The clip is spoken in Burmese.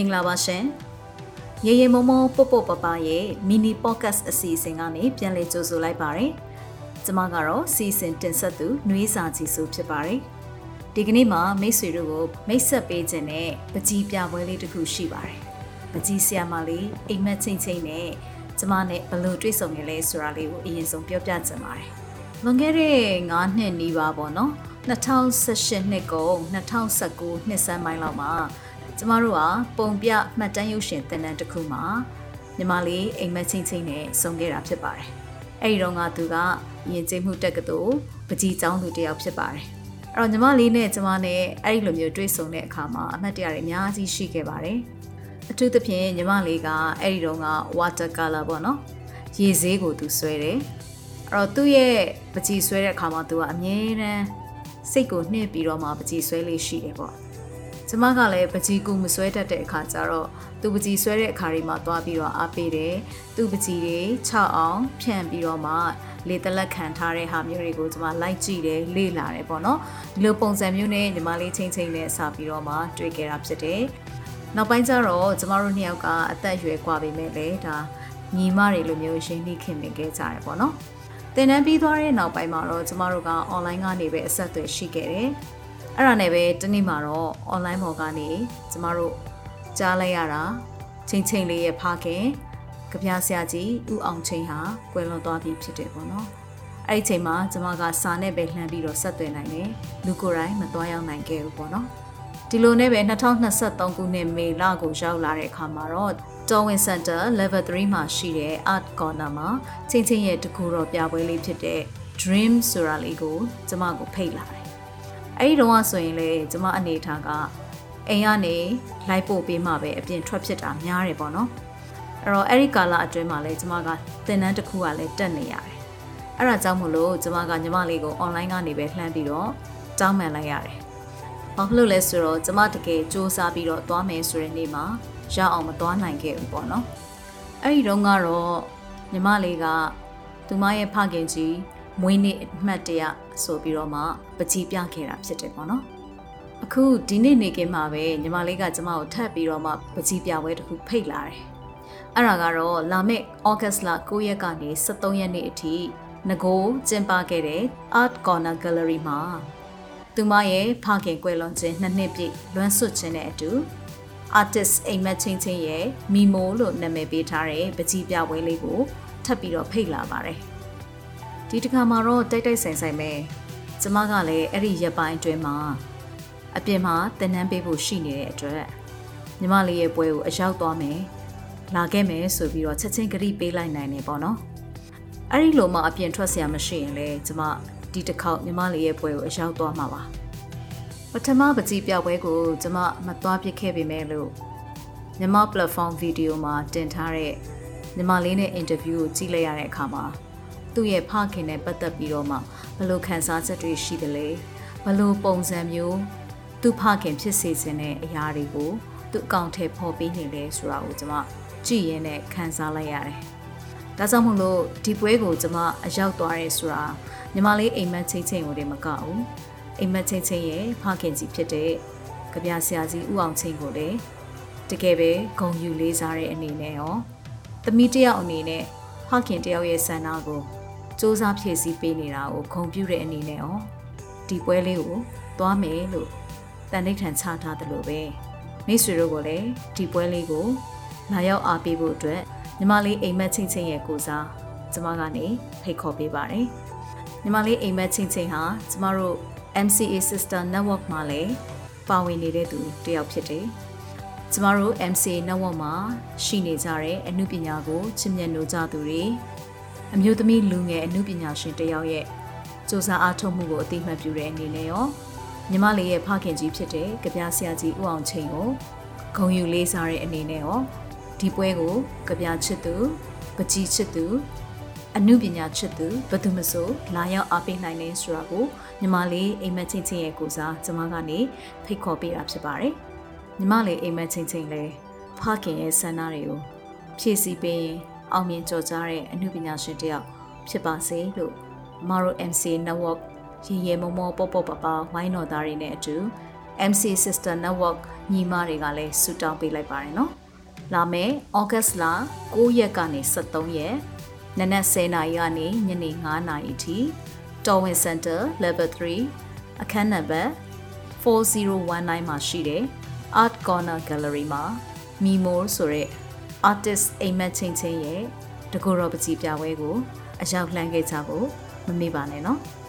င်္ဂလာပါရှင်ရေရေမောမောပုတ်ပုတ်ပပရဲ့ mini podcast အစီအစဉ်ကနေပြန်လည်ကြိုဆိုလိုက်ပါတယ်ကျမကတော့စီစဉ်တင်ဆက်သူနှွေးစာကြီးစုဖြစ်ပါတယ်ဒီကနေ့မှာမိတ်ဆွေတို့ကိုမိတ်ဆက်ပေးခြင်းနဲ့ပကြီးပြပွဲလေးတစ်ခုရှိပါတယ်ပကြီးဆီယာမလေးအိမ်မက်ချင်းချင်းနဲ့ကျမနဲ့ဘယ်လိုတွေ့ဆုံရလဲဆိုတာလေးကိုအရင်ဆုံးပြောပြချင်ပါတယ်လွန်ခဲ့တဲ့9နှစ်နီးပါးပေါ့နော်2018နှစ်ကုန်2019နှစ်စမ်းပိုင်းလောက်မှာ ကျမတို့ကပုံပြမှတ်တမ်းရုပ်ရှင်သင်တန်းတစ်ခုမှာညီမလေးအိမ်မက်ချင်းချင်းနဲ့ဆုံခဲ့တာဖြစ်ပါတယ်။အဲဒီတော့ကသူကယဉ်ကျေးမှုတက္ကသိုလ်ပကြီးကျောင်းသူတစ်ယောက်ဖြစ်ပါတယ်။အဲ့တော့ညီမလေးနဲ့ကျမနဲ့အဲ့ဒီလိုမျိုးတွေ့ဆုံတဲ့အခါမှာအမှတ်တရတွေအများကြီးရှိခဲ့ပါတယ်။အထူးသဖြင့်ညီမလေးကအဲ့ဒီတော့က water color ပေါ့နော်။ရေဈေးကိုသူဆွဲတယ်။အဲ့တော့သူ့ရဲ့ပကြီးဆွဲတဲ့အခါမှာသူကအမြဲတမ်းစိတ်ကိုနှိမ့်ပြီးတော့မှပကြီးဆွဲလေးရှိတယ်ပေါ့။ ကျမကလည်းပကြီးကူမဆွဲတတ်တဲ့အခါကျတော့သူပကြီးဆွဲတဲ့အခါတွေမှာသွားပြီးတော့အားပေးတယ်။သူပကြီးတွေ6အောင်ဖြန့်ပြီးတော့မှလေတလက်ခံထားတဲ့ဟာမျိုးတွေကိုကျမလိုက်ကြည့်တယ်လေ့လာတယ်ပေါ့နော်။ဒီလိုပုံစံမျိုးနဲ့ညီမလေးချင်းချင်းနဲ့စပြီးတော့မှတွေ့ခဲ့တာဖြစ်တယ်။နောက်ပိုင်းကျတော့ကျမတို့နှစ်ယောက်ကအသက်အရွယ်กว่าပြီမဲ့လေဒါညီမတွေလိုမျိုးရင်းနှီးခင်မင်ခဲ့ကြတယ်ပေါ့နော်။သင်တန်းပြီးသွားတဲ့နောက်ပိုင်းမှာတော့ကျမတို့က online ကနေပဲအဆက်အသွယ်ရှိခဲ့တယ်။ အဲ့ဒါနဲ့ပဲတနေ့မှာတော့ online ပေါ်ကနေကျမတို့ကြားလိုက်ရတာချင်းချင်းလေးရဲ့ဖခင်ကြပြဆရာကြီးဦးအောင်ချင်းဟာကွယ်လွန်သွားပြီဖြစ်တယ်ပေါ့နော်။အဲ့ဒီချိန်မှာကျမကစာနဲ့ပဲလှမ်းပြီးတော့ဆက်သွယ်နိုင်တယ်။လူကိုယ်တိုင်မသွားရောက်နိုင်ခဲ့ဘူးပေါ့နော်။ဒီလိုနဲ့ပဲ2023ခုနှစ်မေလကိုရောက်လာတဲ့အခါမှာတော့ Darwin Center Level 3မှာရှိတဲ့ Art Corner မှာချင်းချင်းရဲ့တကူတော်ပြပွဲလေးဖြစ်တဲ့ Dream ဆိုတာလေးကိုကျမကိုဖိတ်လာတယ်။ အဲဒီတော့ဆိုရင်လေကျမအနေထားကအိမ်ကနေလိုက်ပို့ပေးမှပဲအပြင်ထွက်ဖြစ်တာများတယ်ပေါ့နော်။အဲ့တော့အဲ့ဒီကာလအတွင်းမှာလေကျမကသင်တန်းတစ်ခုကလည်းတက်နေရတယ်။အဲ့ဒါကြောင့်မို့လို့ကျမကညီမလေးကို online ကနေပဲလှမ်းပြီးတော့တောင်းပန်လိုက်ရတယ်။ဘာဖြစ်လို့လဲဆိုတော့ကျမတကယ်စူးစမ်းပြီးတော့သွားမယ်ဆိုတဲ့နေ့မှာရအောင်မသွားနိုင်ခဲ့ဘူးပေါ့နော်။အဲ့ဒီတော့ကတော့ညီမလေးကသူမရဲ့ဖခင်ကြီး မွေးနေ့အမှတ်တရဆိုပြီးတော့မှပကြီးပြခဲ့တာဖြစ်တယ်ပေါ့နော်။အခုဒီနေ့နေကင်းမှာပဲညီမလေးကကျမကိုထပ်ပြီးတော့မှပကြီးပြပွဲတစ်ခုဖိတ်လာတယ်။အဲ့ဒါကတော့လာမယ့်ဩဂတ်စ်လ9ရက်ကနေ23ရက်နေ့အထိငကိုကျင်းပခဲ့တဲ့ Art Corner Gallery မှာသူမရဲ့ဖခင်ကွယ်လွန်ခြင်းနှစ်နှစ်ပြည့်လွမ်းဆွတ်ခြင်းနဲ့အတူ artist အိမ်မက်ချင်းချင်းရဲ့မီမိုလို့နာမည်ပေးထားတဲ့ပကြီးပြပွဲလေးကိုထပ်ပြီးတော့ဖိတ်လာပါတယ် ဒီတစ်ခါမှာတော့တိုက်တိုက်ဆိုင်ဆိုင်ပဲကျမကလည်းအဲ့ဒီရက်ပိုင်းအတွင်းမှာအပြင်မှာတင်နန်းပေးဖို့ရှိနေတဲ့အတွက်ညီမလေးရဲ့ပွဲကိုအရောက်သွားမယ်လာခဲ့မယ်ဆိုပြီးတော့ချက်ချင်းကြိပေးလိုက်နိုင်နေပေါ့နော်အဲ့ဒီလိုမှအပြင်ထွက်เสียမရှိရင်လေကျမဒီတစ်ခေါက်ညီမလေးရဲ့ပွဲကိုအရောက်သွားမှာပါပထမပကြီးပြပွဲကိုကျမမသွားပြစ်ခဲ့ပေမဲ့လို့ညီမ platform video မှာတင်ထားတဲ့ညီမလေးနဲ့အင်တာဗျူးကိုကြည့်လိုက်ရတဲ့အခါမှာ သူ့ရဲ့ဖခင်နဲ့ပတ်သက်ပြီးတော့မှဘလို့ခံစားချက်တွေရှိတယ်လဲဘလို့ပုံစံမျိုးသူ့ဖခင်ဖြစ်စေခြင်းတဲ့အရာတွေကိုသူ့အကောင့်ထဲပေါ်ပေးနေလဲဆိုတာကိုကျမကြည့်ရင်းနဲ့ခံစားလိုက်ရတယ်။ဒါကြောင့်မို့လို့ဒီပွဲကိုကျမအရောက်သွားရဲဆိုတာညီမလေးအိမ်မက်ချင်းချင်းကိုတည်းမကဘူး။အိမ်မက်ချင်းချင်းရဲ့ဖခင်ကြီးဖြစ်တဲ့ကြပြဆရာကြီးဦးအောင်ချင်းကိုလည်းတကယ်ပဲဂုံယူလေးစားတဲ့အနေနဲ့ရောသမီးတယောက်အနေနဲ့ဖခင်တယောက်ရဲ့ဆန္ဒကို စူးစမ်းဖြည့်ဆည်းပေးနေတာကိုဂုံပြူတဲ့အနေနဲ့ရောဒီပွဲလေးကိုသွားမယ်လို့တန်ဋိဌာန်ချထားတယ်လို့ပဲမိတ်ဆွေတို့ကလည်းဒီပွဲလေးကိုလာရောက်အားပေးဖို့အတွက်ညီမလေးအိမ်မက်ချင်းချင်းရဲ့ကိုစားကျမကနေဖိတ်ခေါ်ပေးပါတယ်ညီမလေးအိမ်မက်ချင်းချင်းဟာကျမတို့ MCA Sister Network မှာလည်းပါဝင်နေတဲ့သူတယောက်ဖြစ်တယ်ကျမတို့ MCA Network မှာရှိနေကြတဲ့အမှုပညာကိုချစ်မြတ်လို့ကြသူတွေ အမျိုးသမီးလူငယ်အမှုပညာရှင်တယောက်ရဲ့စူးစမ်းအားထုတ်မှုကိုအသိမှတ်ပြုတဲ့အနေနဲ့ရောညီမလေးရဲ့ဖခင်ကြီးဖြစ်တဲ့ကြပြဆရာကြီးဦးအောင်ချင်းကိုဂုံယူလေးစားတဲ့အနေနဲ့ရောဒီပွဲကိုကြပြချစ်သူပကြီးချစ်သူအမှုပညာချစ်သူဘယ်သူမဆိုလာရောက်အားပေးနိုင်နေဆိုတာကိုညီမလေးအိမ်မက်ချင်းချင်းရဲ့ကိုစားကျမကနေဖိတ်ခေါ်ပေးတာဖြစ်ပါတယ်ညီမလေးအိမ်မက်ချင်းချင်းလည်းဖခင်ရဲ့ဆန္ဒတွေကိုဖြည့်ဆည်းပေးရင် အောင်မြင်ကြော်ကြားတဲ့အမှုပညာရှင်တယောက်ဖြစ်ပါစေလို့မတို့ MC Network ရေရေမောမောပေါ့ပေါ့ပပဝိုင်းတော်သားတွေနဲ့အတူ MC Sister Network ညီမတွေကလည်းဆူတောင်းပေးလိုက်ပါတယ်နော်လာမယ့် August လ9ရက်ကနေ23ရက်နနက်10:00နာရီကနေညနေ9:00နာရီအထိ Torwin Center Level 3အခန်းနံပါတ်4019မှာရှိတဲ့ Art Corner Gallery မှာ Mimor ဆိုတဲ့ artist အိမ်မက်ချင်းချင်းရဲ့တကူတော်ပကြီးပြပွဲကိုအရောက်လှမ်းခဲ့ကြဖို့မမေ့ပါနဲ့နော်။